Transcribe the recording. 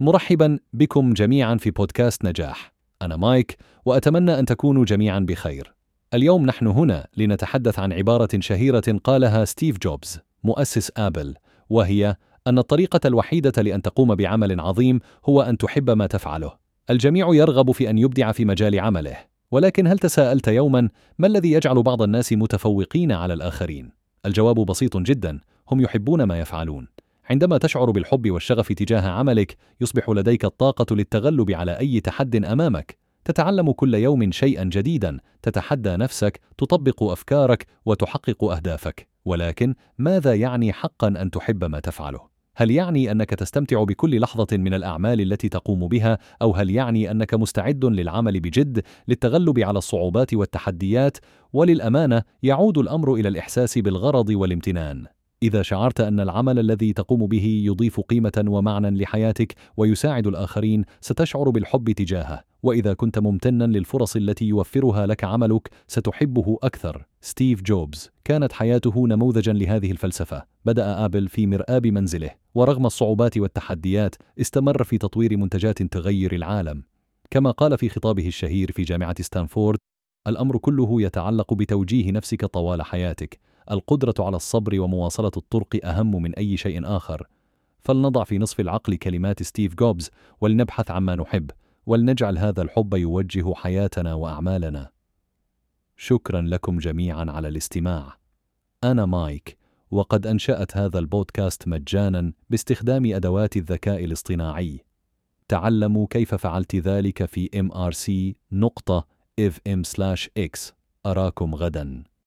مرحبا بكم جميعا في بودكاست نجاح. أنا مايك وأتمنى أن تكونوا جميعا بخير. اليوم نحن هنا لنتحدث عن عبارة شهيرة قالها ستيف جوبز مؤسس آبل وهي أن الطريقة الوحيدة لأن تقوم بعمل عظيم هو أن تحب ما تفعله. الجميع يرغب في أن يبدع في مجال عمله، ولكن هل تساءلت يوما ما الذي يجعل بعض الناس متفوقين على الآخرين؟ الجواب بسيط جدا، هم يحبون ما يفعلون. عندما تشعر بالحب والشغف تجاه عملك يصبح لديك الطاقة للتغلب على أي تحد أمامك. تتعلم كل يوم شيئا جديدا تتحدى نفسك تطبق أفكارك وتحقق أهدافك. ولكن ماذا يعني حقا أن تحب ما تفعله؟ هل يعني أنك تستمتع بكل لحظة من الأعمال التي تقوم بها؟ أو هل يعني أنك مستعد للعمل بجد للتغلب على الصعوبات والتحديات؟ وللأمانة يعود الأمر إلى الإحساس بالغرض والامتنان. إذا شعرت أن العمل الذي تقوم به يضيف قيمة ومعنى لحياتك ويساعد الآخرين، ستشعر بالحب تجاهه، وإذا كنت ممتنا للفرص التي يوفرها لك عملك، ستحبه أكثر. ستيف جوبز كانت حياته نموذجا لهذه الفلسفة. بدأ آبل في مرآب منزله، ورغم الصعوبات والتحديات، استمر في تطوير منتجات تغير العالم. كما قال في خطابه الشهير في جامعة ستانفورد: الأمر كله يتعلق بتوجيه نفسك طوال حياتك. القدرة على الصبر ومواصلة الطرق أهم من أي شيء آخر. فلنضع في نصف العقل كلمات ستيف جوبز ولنبحث عما نحب ولنجعل هذا الحب يوجه حياتنا وأعمالنا. شكرا لكم جميعا على الاستماع. أنا مايك وقد أنشأت هذا البودكاست مجانا باستخدام أدوات الذكاء الاصطناعي. تعلموا كيف فعلت ذلك في mrc نقطة fm/x أراكم غداً.